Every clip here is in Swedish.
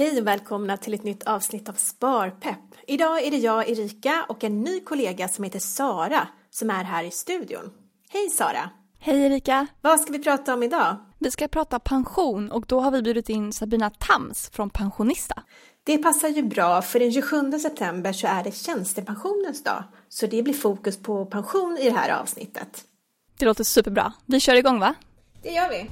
Hej och välkomna till ett nytt avsnitt av Sparpepp. Idag är det jag, Erika, och en ny kollega som heter Sara som är här i studion. Hej Sara! Hej Erika! Vad ska vi prata om idag? Vi ska prata pension och då har vi bjudit in Sabina Tams från Pensionista. Det passar ju bra för den 27 september så är det tjänstepensionens dag. Så det blir fokus på pension i det här avsnittet. Det låter superbra. Vi kör igång va? Det gör vi!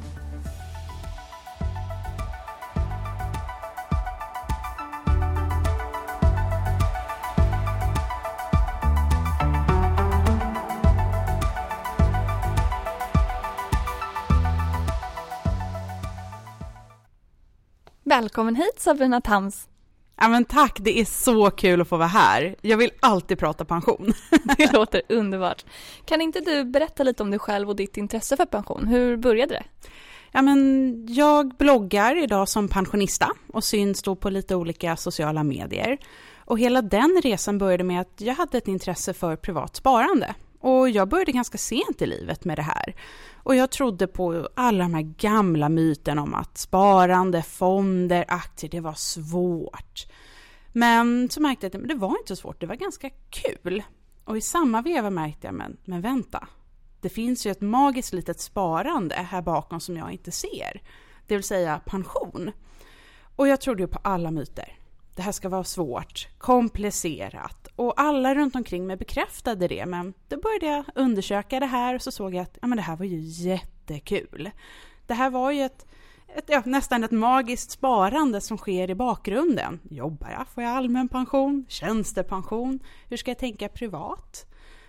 Välkommen hit Sabina Tams. Ja men tack, det är så kul att få vara här. Jag vill alltid prata pension. Det låter underbart. Kan inte du berätta lite om dig själv och ditt intresse för pension? Hur började det? Ja men jag bloggar idag som pensionista och syns då på lite olika sociala medier. Och hela den resan började med att jag hade ett intresse för privat sparande. Och jag började ganska sent i livet med det här. Och jag trodde på alla de här gamla myterna om att sparande, fonder, aktier, det var svårt. Men så märkte jag att det var inte så svårt, det var ganska kul. Och i samma veva märkte jag, men, men vänta. Det finns ju ett magiskt litet sparande här bakom som jag inte ser. Det vill säga pension. Och jag trodde ju på alla myter det här ska vara svårt, komplicerat och alla runt omkring mig bekräftade det men då började jag undersöka det här och så såg jag att ja, men det här var ju jättekul. Det här var ju ett, ett ja, nästan ett magiskt sparande som sker i bakgrunden. Jobbar jag? Får jag allmän pension? Tjänstepension? Hur ska jag tänka privat?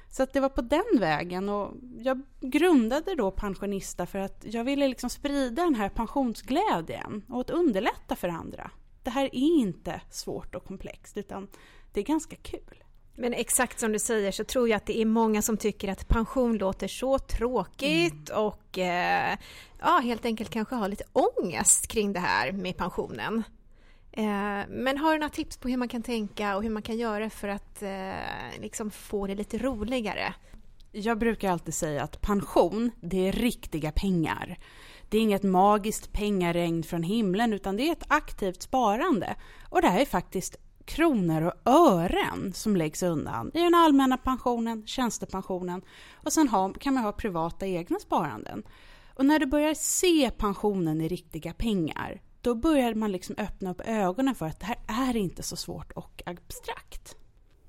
Så att det var på den vägen och jag grundade då Pensionista för att jag ville liksom sprida den här pensionsglädjen och att underlätta för andra det här är inte svårt och komplext utan det är ganska kul. Men exakt som du säger så tror jag att det är många som tycker att pension låter så tråkigt mm. och eh, ja, helt enkelt kanske har lite ångest kring det här med pensionen. Eh, men har du några tips på hur man kan tänka och hur man kan göra för att eh, liksom få det lite roligare? Jag brukar alltid säga att pension, det är riktiga pengar. Det är inget magiskt pengaregn från himlen utan det är ett aktivt sparande. Och det här är faktiskt kronor och ören som läggs undan i den allmänna pensionen, tjänstepensionen och sen ha, kan man ha privata egna sparanden. Och när du börjar se pensionen i riktiga pengar då börjar man liksom öppna upp ögonen för att det här är inte så svårt och abstrakt.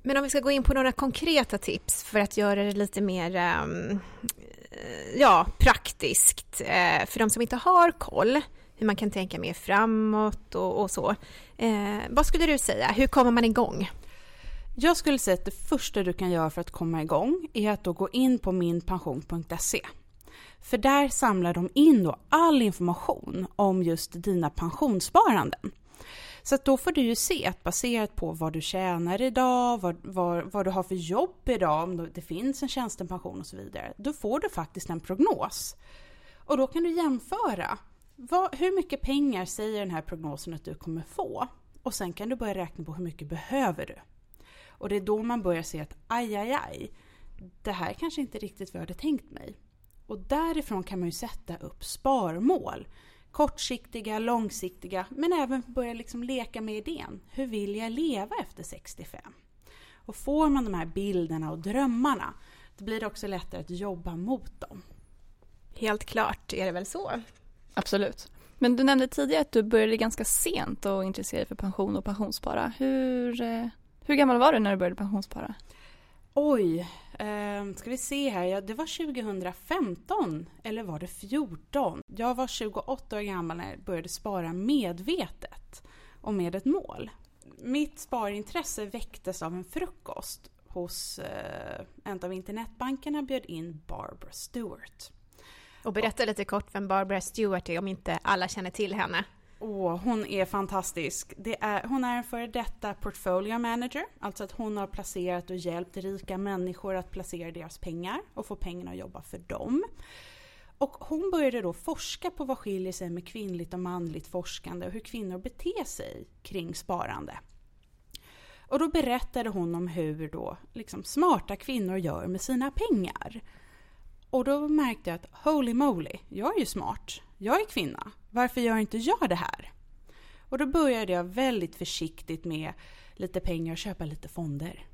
Men om vi ska gå in på några konkreta tips för att göra det lite mer um, Eh, ja, praktiskt eh, för de som inte har koll hur man kan tänka mer framåt och, och så. Eh, vad skulle du säga? Hur kommer man igång? Jag skulle säga att det första du kan göra för att komma igång är att då gå in på minpension.se. För där samlar de in då all information om just dina pensionssparanden. Så att då får du ju se att baserat på vad du tjänar idag, vad, vad, vad du har för jobb idag, om det finns en tjänstepension och så vidare. Då får du faktiskt en prognos. Och då kan du jämföra. Vad, hur mycket pengar säger den här prognosen att du kommer få? Och sen kan du börja räkna på hur mycket behöver du? Och det är då man börjar se att aj, aj, aj. Det här kanske inte riktigt vad jag hade tänkt mig. Och därifrån kan man ju sätta upp sparmål kortsiktiga, långsiktiga, men även börja liksom leka med idén. Hur vill jag leva efter 65? Och får man de här bilderna och drömmarna, då blir det också lättare att jobba mot dem. Helt klart är det väl så. Absolut. Men du nämnde tidigare att du började ganska sent och intressera dig för pension och pensionsspara. Hur, eh, hur gammal var du när du började pensionsspara? Oj, eh, ska vi se här. Ja, det var 2015 eller var det 14? Jag var 28 år gammal när jag började spara medvetet och med ett mål. Mitt sparintresse väcktes av en frukost hos eh, en av internetbankerna bjöd in Barbara Stewart. Och berätta lite kort vem Barbara Stewart är om inte alla känner till henne. Åh, hon är fantastisk. Det är, hon är en före detta portfolio manager, alltså att hon har placerat och hjälpt rika människor att placera deras pengar och få pengarna att jobba för dem. Och hon började då forska på vad skiljer sig med kvinnligt och manligt forskande och hur kvinnor beter sig kring sparande. Och då berättade hon om hur då liksom smarta kvinnor gör med sina pengar. Och då märkte jag att holy moly, jag är ju smart. Jag är kvinna. Varför gör inte jag det här? Och då började jag väldigt försiktigt med lite pengar och köpa lite fonder.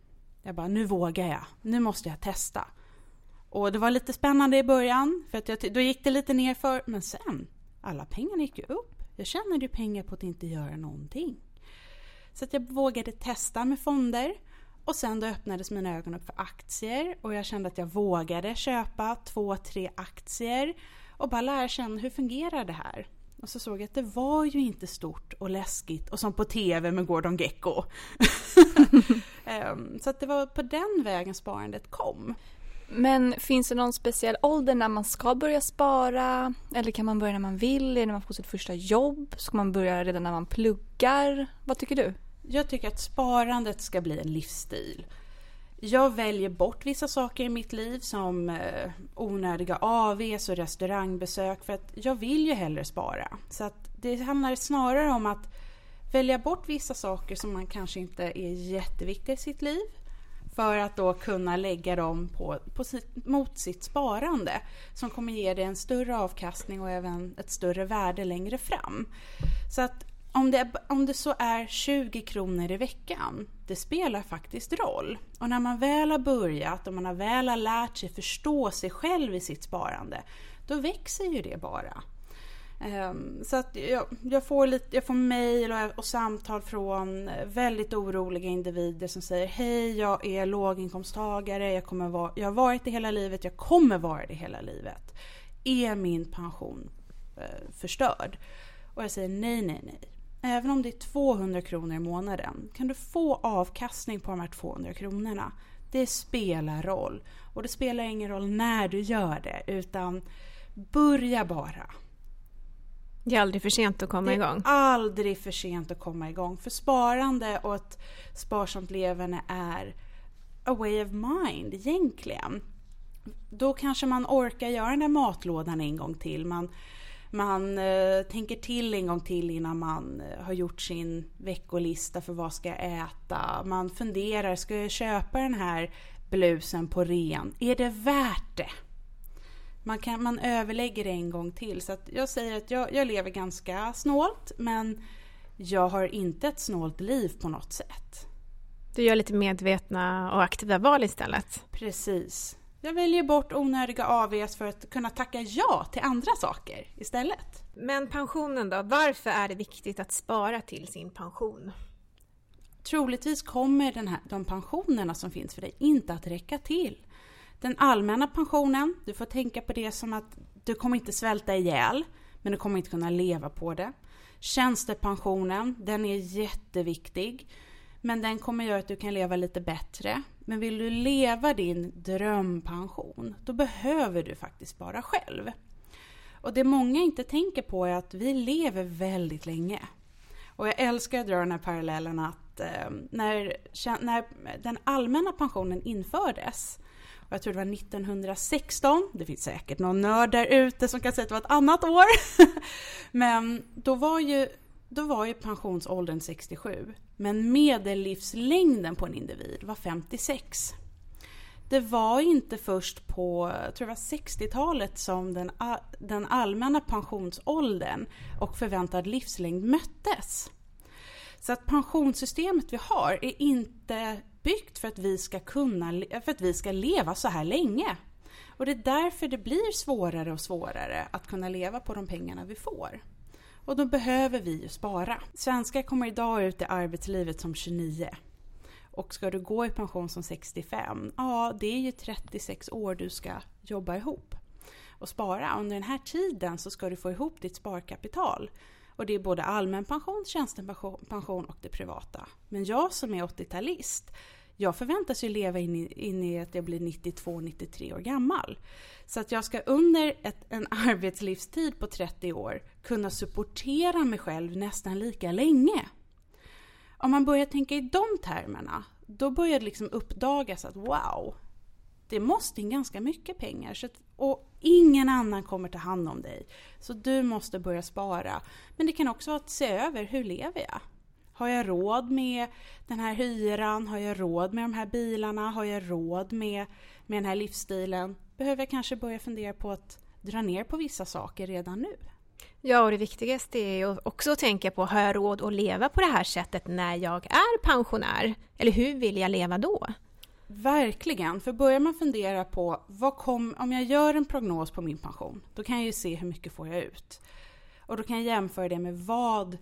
Jag bara, nu vågar jag. Nu måste jag testa. Och det var lite spännande i början, för att jag, då gick det lite nerför. Men sen, alla pengarna gick ju upp. Jag tjänade ju pengar på att inte göra någonting. Så att jag vågade testa med fonder. Och sen då öppnades mina ögon upp för aktier och jag kände att jag vågade köpa två, tre aktier och bara lära känna hur fungerar det här. Och så såg jag att det var ju inte stort och läskigt och som på TV med Gordon Gecko. Ehm, så att det var på den vägen sparandet kom. Men finns det någon speciell ålder när man ska börja spara? Eller kan man börja när man vill? När man får sitt första jobb? Ska man börja redan när man pluggar? Vad tycker du? Jag tycker att sparandet ska bli en livsstil. Jag väljer bort vissa saker i mitt liv som eh, onödiga AVs och restaurangbesök för att jag vill ju hellre spara. Så att det handlar snarare om att välja bort vissa saker som man kanske inte är jätteviktiga i sitt liv för att då kunna lägga dem på, på sitt, mot sitt sparande som kommer ge dig en större avkastning och även ett större värde längre fram. Så att om det, om det så är 20 kronor i veckan, det spelar faktiskt roll. Och när man väl har börjat och man har väl har lärt sig förstå sig själv i sitt sparande, då växer ju det bara. Ehm, så att jag, jag, får lite, jag får mejl och, och, samtal från eh, väldigt oroliga individer som säger Hej, jag är låginkomsttagare, jag, kommer vara, jag har varit det hela livet, jag kommer vara det hela livet. Är min pension eh, förstörd? Och jag säger nej, nej, nej. Även om det är 200 kronor i månaden kan du få avkastning på de här 200 kronorna. Det spelar roll. Och det spelar ingen roll när du gör det, utan börja bara. Det är aldrig för sent att komma igång. Det är aldrig för sent att komma igång. För sparande och ett sparsamt levande är a way of mind egentligen. Då kanske man orkar göra den där matlådan en gång till. Man man eh, tänker till en gång till innan man eh, har gjort sin veckolista för vad ska jag äta. Man funderar, ska jag köpa den här blusen på ren? Är det värt det? Man, kan, man överlägger det en gång till. Så jag säger att jag, jag lever ganska snålt men jag har inte ett snålt liv på något sätt. Du gör lite medvetna och aktiva val istället. Precis. Jag väljer bort onödiga AVs för att kunna tacka ja till andra saker istället. Men pensionen då? Varför är det viktigt att spara till sin pension? Troligtvis kommer den här, de pensionerna som finns för dig inte att räcka till. Den allmänna pensionen, du får tänka på det som att du kommer inte svälta ihjäl, men du kommer inte kunna leva på det. Tjänstepensionen, den är jätteviktig. Men den kommer göra att du kan leva lite bättre. Men vill du leva din drömpension, då behöver du faktiskt spara själv. Och det många inte tänker på är att vi lever väldigt länge. Och jag älskar att dra den här parallellen att eh, när, när den allmänna pensionen infördes, och jag tror det var 1916, det finns säkert någon nörd där ute som kan säga att det var ett annat år. Men då var ju då var ju pensionsåldern 67, men medellivslängden på en individ var 56. Det var inte först på 60-talet som den, den allmänna pensionsåldern och förväntad livslängd möttes. Så att pensionssystemet vi har är inte byggt för att vi ska kunna, för att vi ska leva så här länge. Och det är därför det blir svårare och svårare att kunna leva på de pengarna vi får. Och då behöver vi ju spara. Svenskar kommer idag ut i arbetslivet som 29. Och ska du gå i pension som 65, ja det är ju 36 år du ska jobba ihop och spara. Under den här tiden så ska du få ihop ditt sparkapital. Och det är både allmän pension, tjänstepension och det privata. Men jag som är 80-talist, jag förväntas ju leva in i, in i att jag blir 92-93 år gammal. Så att jag ska under ett, en arbetslivstid på 30 år kunna supportera mig själv nästan lika länge. Om man börjar tänka i de termerna, då börjar det liksom uppdagas att wow, det måste in ganska mycket pengar. Så att, och ingen annan kommer ta hand om dig. Så du måste börja spara. Men det kan också vara att se över, hur lever jag? Har jag råd med den här hyran? Har jag råd med de här bilarna? Har jag råd med, med den här livsstilen? Behöver jag kanske börja fundera på att dra ner på vissa saker redan nu? Ja, och det viktigaste är ju också att tänka på, har jag råd att leva på det här sättet när jag är pensionär? Eller hur vill jag leva då? Verkligen, för börjar man fundera på vad kom, om jag gör en prognos på min pension, då kan jag ju se hur mycket får jag ut. Och då kan jag jämföra det med vad,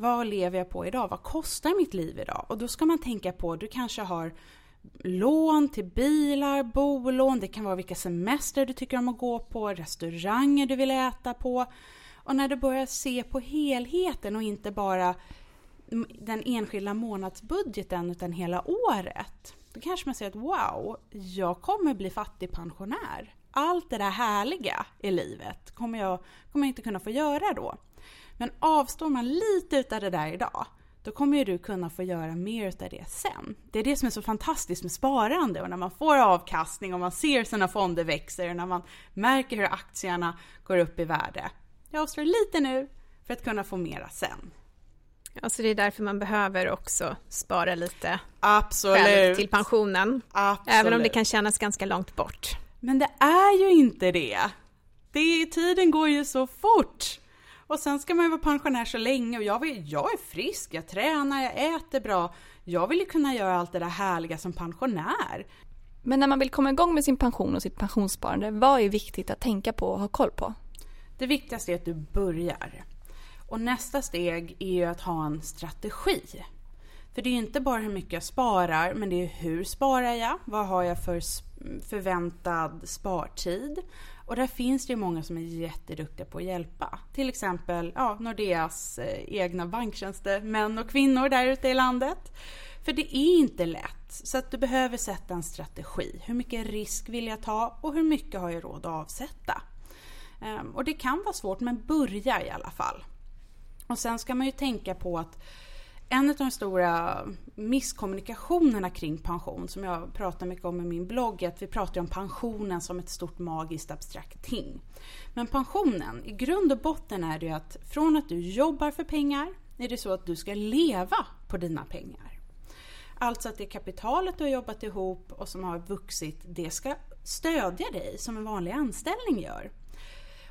vad lever jag på idag? Vad kostar mitt liv idag? Och då ska man tänka på, du kanske har lån till bilar, bolån, det kan vara vilka semester du tycker om att gå på, restauranger du vill äta på. Och när du börjar se på helheten och inte bara den enskilda månadsbudgeten utan hela året. Då kanske man säger att wow, jag kommer bli fattigpensionär. Allt det där härliga i livet kommer jag, kommer jag inte kunna få göra då. Men avstår man lite utav det där idag, då kommer ju du kunna få göra mer utav det sen. Det är det som är så fantastiskt med sparande och när man får avkastning och man ser sina fonder växer och när man märker hur aktierna går upp i värde. Jag avstår lite nu för att kunna få mera sen. Alltså det är därför man behöver också spara lite Absolut. själv till pensionen. Absolut. Även om det kan kännas ganska långt bort. Men det är ju inte det. det tiden går ju så fort. Och sen ska man ju vara pensionär så länge och jag, vill, jag är frisk, jag tränar, jag äter bra. Jag vill ju kunna göra allt det där härliga som pensionär. Men när man vill komma igång med sin pension och sitt pensionssparande, vad är viktigt att tänka på och ha koll på? Det viktigaste är att du börjar. Och nästa steg är ju att ha en strategi. För det är inte bara hur mycket jag sparar, men det är hur sparar jag? Vad har jag för förväntad spartid? Och där finns det ju många som är jätteduktiga på att hjälpa. Till exempel ja, Nordeas eh, egna banktjänstemän och kvinnor där ute i landet. För det är inte lätt, så att du behöver sätta en strategi. Hur mycket risk vill jag ta och hur mycket har jag råd att avsätta? Ehm, och det kan vara svårt, men börja i alla fall. Och sen ska man ju tänka på att en av de stora misskommunikationerna kring pension som jag pratar mycket om i min blogg är att vi pratar om pensionen som ett stort magiskt abstrakt ting. Men pensionen, i grund och botten är det ju att från att du jobbar för pengar är det så att du ska leva på dina pengar. Alltså att det kapitalet du har jobbat ihop och som har vuxit, det ska stödja dig som en vanlig anställning gör.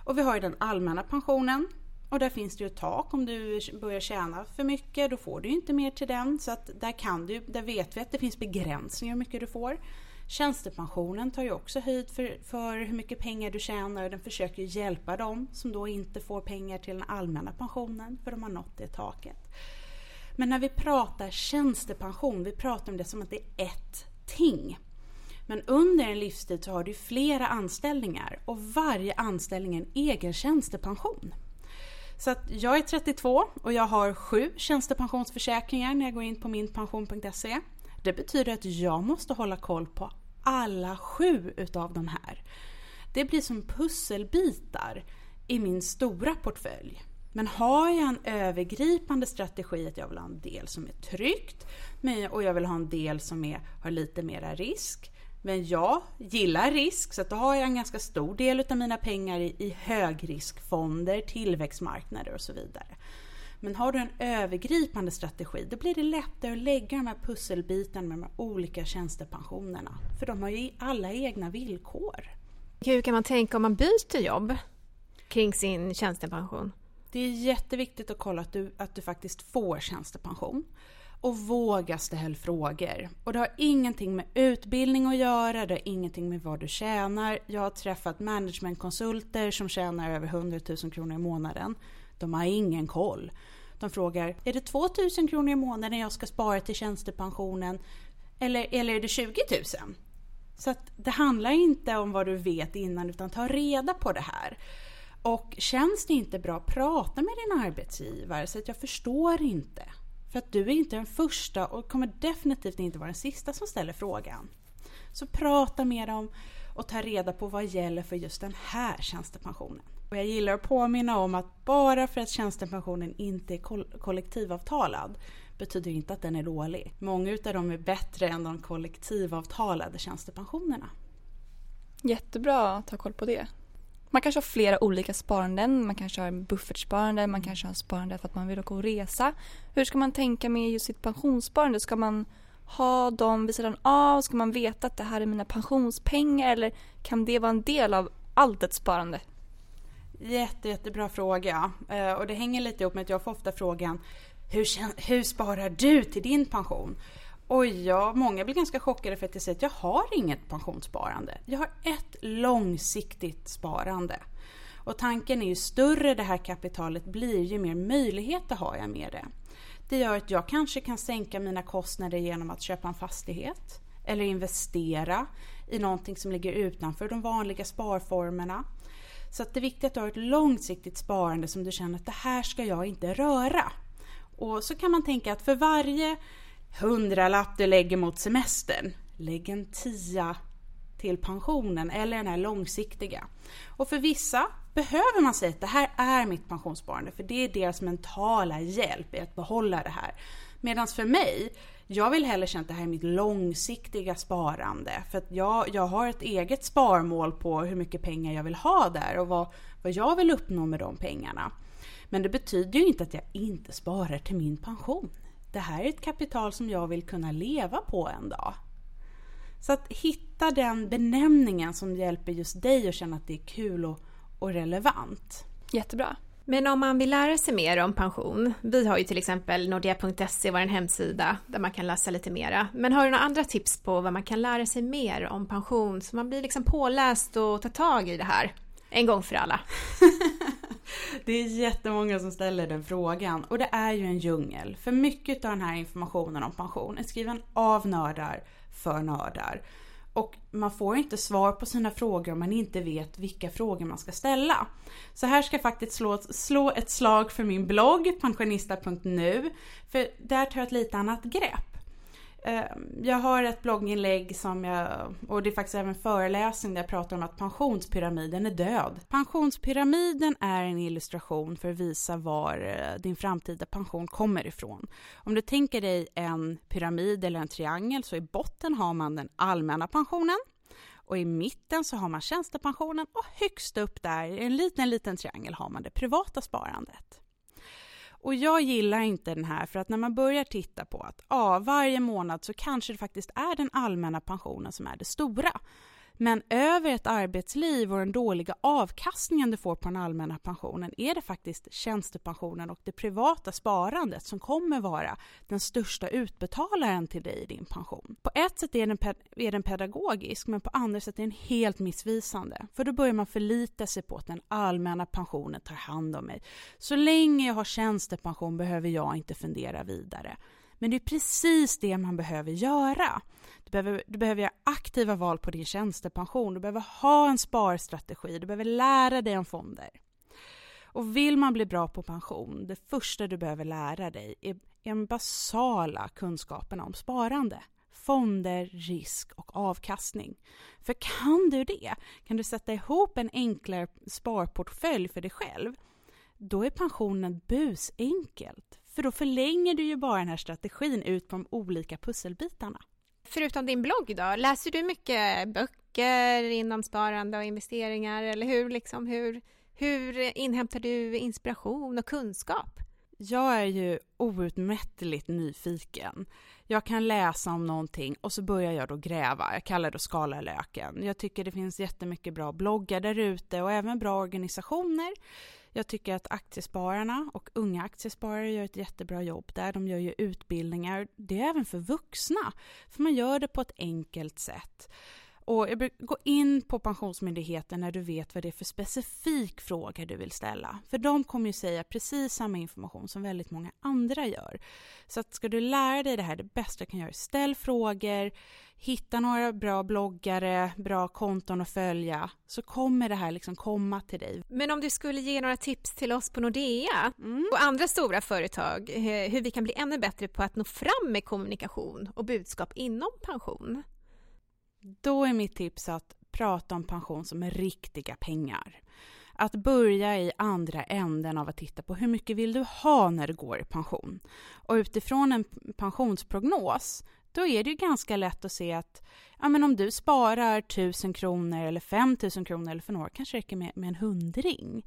Och vi har ju den allmänna pensionen och där finns det ju ett tak. Om du börjar tjäna för mycket då får du inte mer till den. Så att där, kan du, där vet vi att det finns begränsningar hur mycket du får. Tjänstepensionen tar ju också höjd för, för hur mycket pengar du tjänar och den försöker hjälpa dem som då inte får pengar till den allmänna pensionen för de har nått det taket. Men när vi pratar tjänstepension, vi pratar om det som att det är ett ting. Men under en livstid så har du flera anställningar och varje anställning är en egen tjänstepension. Så att jag är 32 och jag har sju tjänstepensionsförsäkringar när jag går in på minpension.se. Det betyder att jag måste hålla koll på alla sju utav de här. Det blir som pusselbitar i min stora portfölj. Men har jag en övergripande strategi att jag vill ha en del som är tryggt och jag vill ha en del som är, har lite mera risk men jag gillar risk så att då har jag en ganska stor del av mina pengar i, i högriskfonder, tillväxtmarknader och så vidare. Men har du en övergripande strategi då blir det lättare att lägga de här pusselbitarna med de här olika tjänstepensionerna. För de har ju alla egna villkor. Hur kan man tänka om man byter jobb kring sin tjänstepension? Det är jätteviktigt att kolla att du, att du faktiskt får tjänstepension och våga ställa frågor. Och det har ingenting med utbildning att göra, det har ingenting med vad du tjänar. Jag har träffat managementkonsulter som tjänar över 100 000 kronor i månaden. De har ingen koll. De frågar, är det 2 000 kronor i månaden jag ska spara till tjänstepensionen? Eller, eller är det 20 000? Så att det handlar inte om vad du vet innan utan ta reda på det här. Och känns det inte bra, prata med din arbetsgivare så att jag förstår inte. För att du är inte den första och kommer definitivt inte vara den sista som ställer frågan. Så prata med dem och ta reda på vad gäller för just den här tjänstepensionen. Och jag gillar att påminna om att bara för att tjänstepensionen inte är kollektivavtalad betyder inte att den är dålig. Många utav dem är bättre än de kollektivavtalade tjänstepensionerna. Jättebra att ha koll på det. Man kanske har flera olika sparanden. Man kanske har buffertsparande, man kanske har sparande för att man vill åka och resa. Hur ska man tänka med just sitt pensionssparande? Ska man ha dem vid sidan av? Ska man veta att det här är mina pensionspengar eller kan det vara en del av allt ett sparande? Jätte, jättebra fråga. Eh, och det hänger lite ihop med att jag får ofta frågan hur, hur sparar du till din pension? Och ja, många blir ganska chockade för att jag säger att jag har inget pensionssparande. Jag har ett långsiktigt sparande. Och tanken är ju större det här kapitalet blir, ju mer möjligheter har jag med det. Det gör att jag kanske kan sänka mina kostnader genom att köpa en fastighet eller investera i någonting som ligger utanför de vanliga sparformerna. Så att det är viktigt att du har ett långsiktigt sparande som du känner att det här ska jag inte röra. Och så kan man tänka att för varje hundralapp du lägger mot semestern, lägg en tia till pensionen eller den här långsiktiga. Och för vissa behöver man säga att det här är mitt pensionssparande för det är deras mentala hjälp i att behålla det här. Medan för mig, jag vill hellre känna att det här är mitt långsiktiga sparande. För att jag, jag har ett eget sparmål på hur mycket pengar jag vill ha där och vad, vad jag vill uppnå med de pengarna. Men det betyder ju inte att jag inte sparar till min pension. Det här är ett kapital som jag vill kunna leva på en dag. Så att hitta den benämningen som hjälper just dig att känna att det är kul och, och relevant. Jättebra. Men om man vill lära sig mer om pension, vi har ju till exempel nordea.se, vår hemsida, där man kan läsa lite mera. Men har du några andra tips på vad man kan lära sig mer om pension, så man blir liksom påläst och tar tag i det här en gång för alla? det är jättemånga som ställer den frågan och det är ju en djungel. För mycket av den här informationen om pension är skriven av nördar för nördar. Och man får inte svar på sina frågor om man inte vet vilka frågor man ska ställa. Så här ska jag faktiskt slå, slå ett slag för min blogg, pensionista.nu. För där tar jag ett lite annat grepp. Ehm, jag har ett blogginlägg som jag, och det är faktiskt även föreläsning där jag pratar om att pensionspyramiden är död. Pensionspyramiden är en illustration för att visa var eh, din framtida pension kommer ifrån. Om du tänker dig en pyramid eller en triangel så i botten har man den allmänna pensionen och i mitten så har man tjänstepensionen och högst upp där i en liten, liten triangel har man det privata sparandet. Och jag gillar inte den här för att när man börjar titta på att ja, varje månad så kanske det faktiskt är den allmänna pensionen som är det stora. Men över ett arbetsliv och den dåliga avkastningen du får på den allmänna pensionen är det faktiskt tjänstepensionen och det privata sparandet som kommer vara den största utbetalaren till dig i din pension. På ett sätt är den, är den pedagogisk men på andra sätt är den helt missvisande. För då börjar man förlita sig på att den allmänna pensionen tar hand om mig. Så länge jag har tjänstepension behöver jag inte fundera vidare. Men det är precis det man behöver göra. Du behöver, du behöver göra aktiva val på din tjänstepension. Du behöver ha en sparstrategi. Du behöver lära dig om fonder. Och vill man bli bra på pension, det första du behöver lära dig är de basala kunskaperna om sparande. Fonder, risk och avkastning. För kan du det, kan du sätta ihop en enklare sparportfölj för dig själv, då är pensionen busenkelt. För då förlänger du ju bara den här strategin ut på de olika pusselbitarna. Förutom din blogg då, läser du mycket böcker inom sparande och investeringar eller hur, liksom, hur, hur inhämtar du inspiration och kunskap? Jag är ju outmättligt nyfiken. Jag kan läsa om någonting och så börjar jag då gräva. Jag kallar det att skala löken. Jag tycker det finns jättemycket bra bloggar där ute och även bra organisationer jag tycker att aktiespararna och unga aktiesparare gör ett jättebra jobb där. De gör ju utbildningar. Det är även för vuxna, för man gör det på ett enkelt sätt. Och gå in på Pensionsmyndigheten när du vet vad det är för specifik fråga du vill ställa. För de kommer ju säga precis samma information som väldigt många andra gör. Så att ska du lära dig det här, det bästa du kan göra är ställ frågor, hitta några bra bloggare, bra konton att följa, så kommer det här liksom komma till dig. Men om du skulle ge några tips till oss på Nordea mm. och andra stora företag, hur vi kan bli ännu bättre på att nå fram med kommunikation och budskap inom pension? Då är mitt tips att prata om pension som riktiga pengar. Att börja i andra änden av att titta på hur mycket vill du ha när du går i pension. Och utifrån en pensionsprognos då är det ju ganska lätt att se att ja, men om du sparar 1000 kronor eller 5000 kronor eller för några kanske räcker med, med en hundring.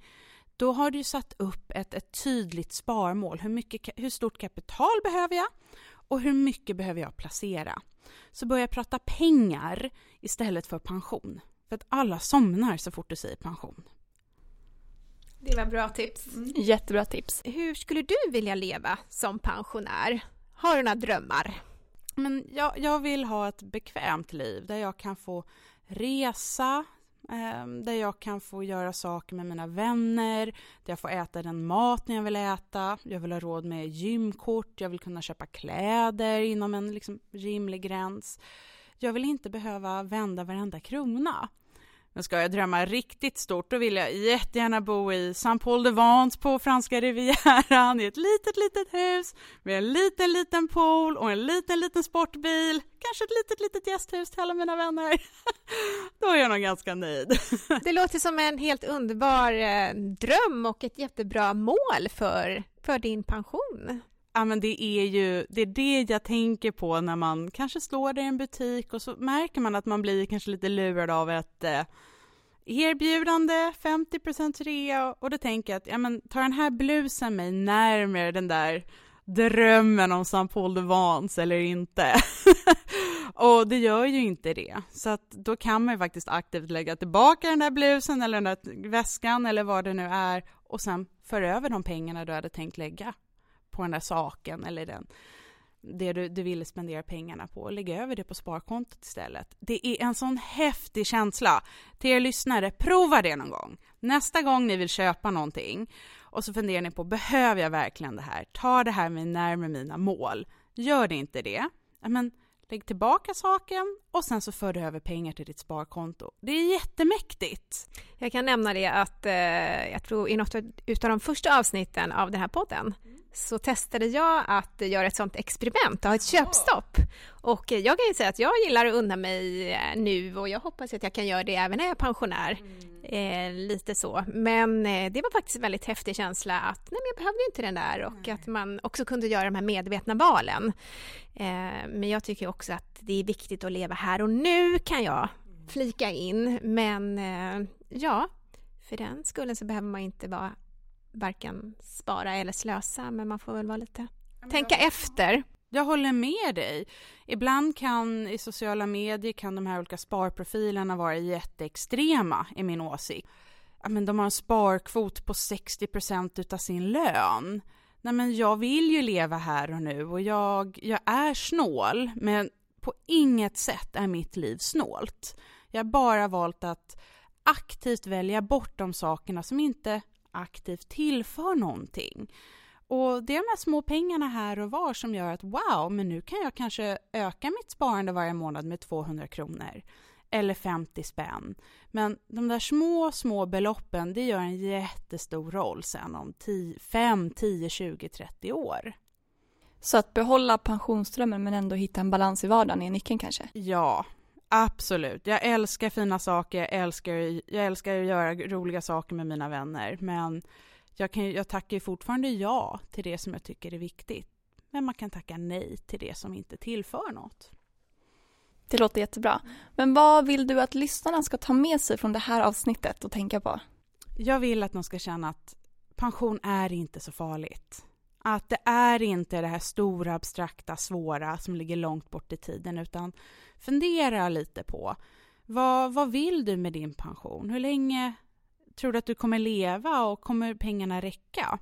Då har du satt upp ett, ett tydligt sparmål. Hur, mycket, hur stort kapital behöver jag och hur mycket behöver jag placera? Så börja prata pengar istället för pension. För att alla somnar så fort du säger pension. Det var bra tips. Jättebra tips. Hur skulle du vilja leva som pensionär? Har du några drömmar? Men jag, jag vill ha ett bekvämt liv där jag kan få resa, Ehm, där jag kan få göra saker med mina vänner, där jag får äta den mat jag vill äta, jag vill ha råd med gymkort, jag vill kunna köpa kläder inom en liksom, rimlig gräns. Jag vill inte behöva vända varenda krona. Men ska jag drömma riktigt stort då vill jag jättegärna bo i Saint-Paul-de-Vence på franska rivieran i ett litet, litet hus med en liten, liten pool och en liten, liten sportbil. Kanske ett litet, litet gästhus till alla mina vänner. då är jag nog ganska nöjd. Det låter som en helt underbar eh, dröm och ett jättebra mål för, för din pension. Ja, men det är ju det, är det jag tänker på när man kanske slår det i en butik och så märker man att man blir kanske lite lurad av ett eh, erbjudande, 50% rea och då tänker jag att ja, men, tar den här blusen mig närmare den där drömmen om Saint Paul-de-Vans eller inte? och det gör ju inte det. Så att då kan man ju faktiskt aktivt lägga tillbaka den där blusen eller den där väskan eller vad det nu är och sen föra över de pengarna du hade tänkt lägga på den där saken eller den, det du, du ville spendera pengarna på och lägga över det på sparkontot istället. Det är en sån häftig känsla. Till er lyssnare, prova det någon gång. Nästa gång ni vill köpa någonting och så funderar ni på, behöver jag verkligen det här? Tar det här mig närmare mina mål? Gör det inte det? Men lägg tillbaka saken och sen så för du över pengar till ditt sparkonto. Det är jättemäktigt. Jag kan nämna det att eh, jag tror i något av de första avsnitten av den här podden så testade jag att göra ett sånt experiment, ha ett köpstopp. Och jag kan ju säga att jag gillar att unna mig eh, nu och jag hoppas att jag kan göra det även när jag är pensionär. Mm. Eh, lite så. Men eh, det var faktiskt en väldigt häftig känsla att nej, men jag behövde inte den där och mm. att man också kunde göra de här medvetna valen. Eh, men jag tycker också att det är viktigt att leva här och nu kan jag flika in. Men eh, ja, för den skullen så behöver man inte vara varken spara eller slösa, men man får väl vara lite... tänka jag, efter. Jag håller med dig. Ibland kan i sociala medier kan de här olika sparprofilerna vara jätteextrema, i min åsikt. Ja, men de har en sparkvot på 60 procent av sin lön. Nej, men jag vill ju leva här och nu och jag, jag är snål, men på inget sätt är mitt liv snålt. Jag har bara valt att aktivt välja bort de sakerna som inte aktivt tillför någonting. Och det är de här små pengarna här och var som gör att wow, men nu kan jag kanske öka mitt sparande varje månad med 200 kronor eller 50 spänn. Men de där små, små beloppen, det gör en jättestor roll sen om 10, 5, 10, 20, 30 år. Så att behålla pensionsströmmen men ändå hitta en balans i vardagen är nyckeln kanske? Ja, Absolut. Jag älskar fina saker, jag älskar, jag älskar att göra roliga saker med mina vänner. Men jag, kan, jag tackar fortfarande ja till det som jag tycker är viktigt. Men man kan tacka nej till det som inte tillför något. Det låter jättebra. Men vad vill du att lyssnarna ska ta med sig från det här avsnittet och tänka på? Jag vill att de ska känna att pension är inte så farligt. Att det är inte det här stora, abstrakta, svåra som ligger långt bort i tiden utan fundera lite på vad, vad vill du med din pension? Hur länge tror du att du kommer leva och kommer pengarna räcka?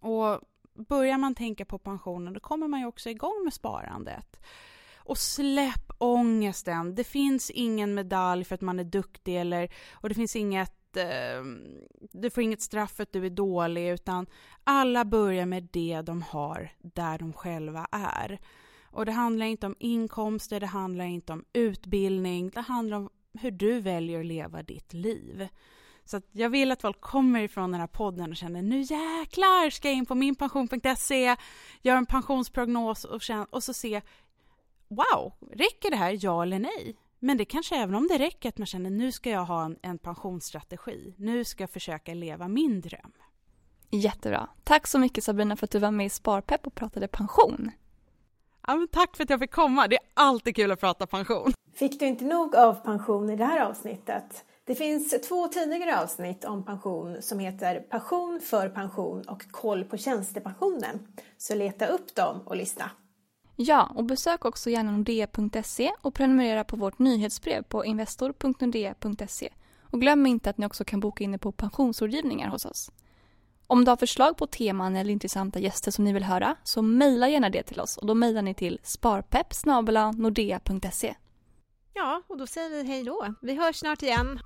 Och börjar man tänka på pensionen då kommer man ju också igång med sparandet. Och släpp ångesten. Det finns ingen medalj för att man är duktig eller, och det finns inget eh, du får inget straff för att du är dålig utan alla börjar med det de har där de själva är. Och det handlar inte om inkomster, det handlar inte om utbildning, det handlar om hur du väljer att leva ditt liv. Så jag vill att folk kommer ifrån den här podden och känner nu jäklar ska jag in på minpension.se, gör en pensionsprognos och, känner, och så se wow, räcker det här, ja eller nej? Men det kanske även om det räcker att man känner nu ska jag ha en, en pensionsstrategi, nu ska jag försöka leva min dröm. Jättebra. Tack så mycket Sabrina för att du var med i Sparpepp och pratade pension. Ja, men tack för att jag fick komma. Det är alltid kul att prata pension. Fick du inte nog av pension i det här avsnittet? Det finns två tidigare avsnitt om pension som heter Passion för pension och Koll på tjänstepensionen. Så leta upp dem och lyssna. Ja, och besök också gärna nordea.se och prenumerera på vårt nyhetsbrev på investor.nordea.se Och glöm inte att ni också kan boka in er på pensionsrådgivningar hos oss. Om du har förslag på teman eller intressanta gäster som ni vill höra så mejla gärna det till oss och då mejlar ni till sparpepp nordea.se. Ja, och då säger vi hej då. Vi hörs snart igen.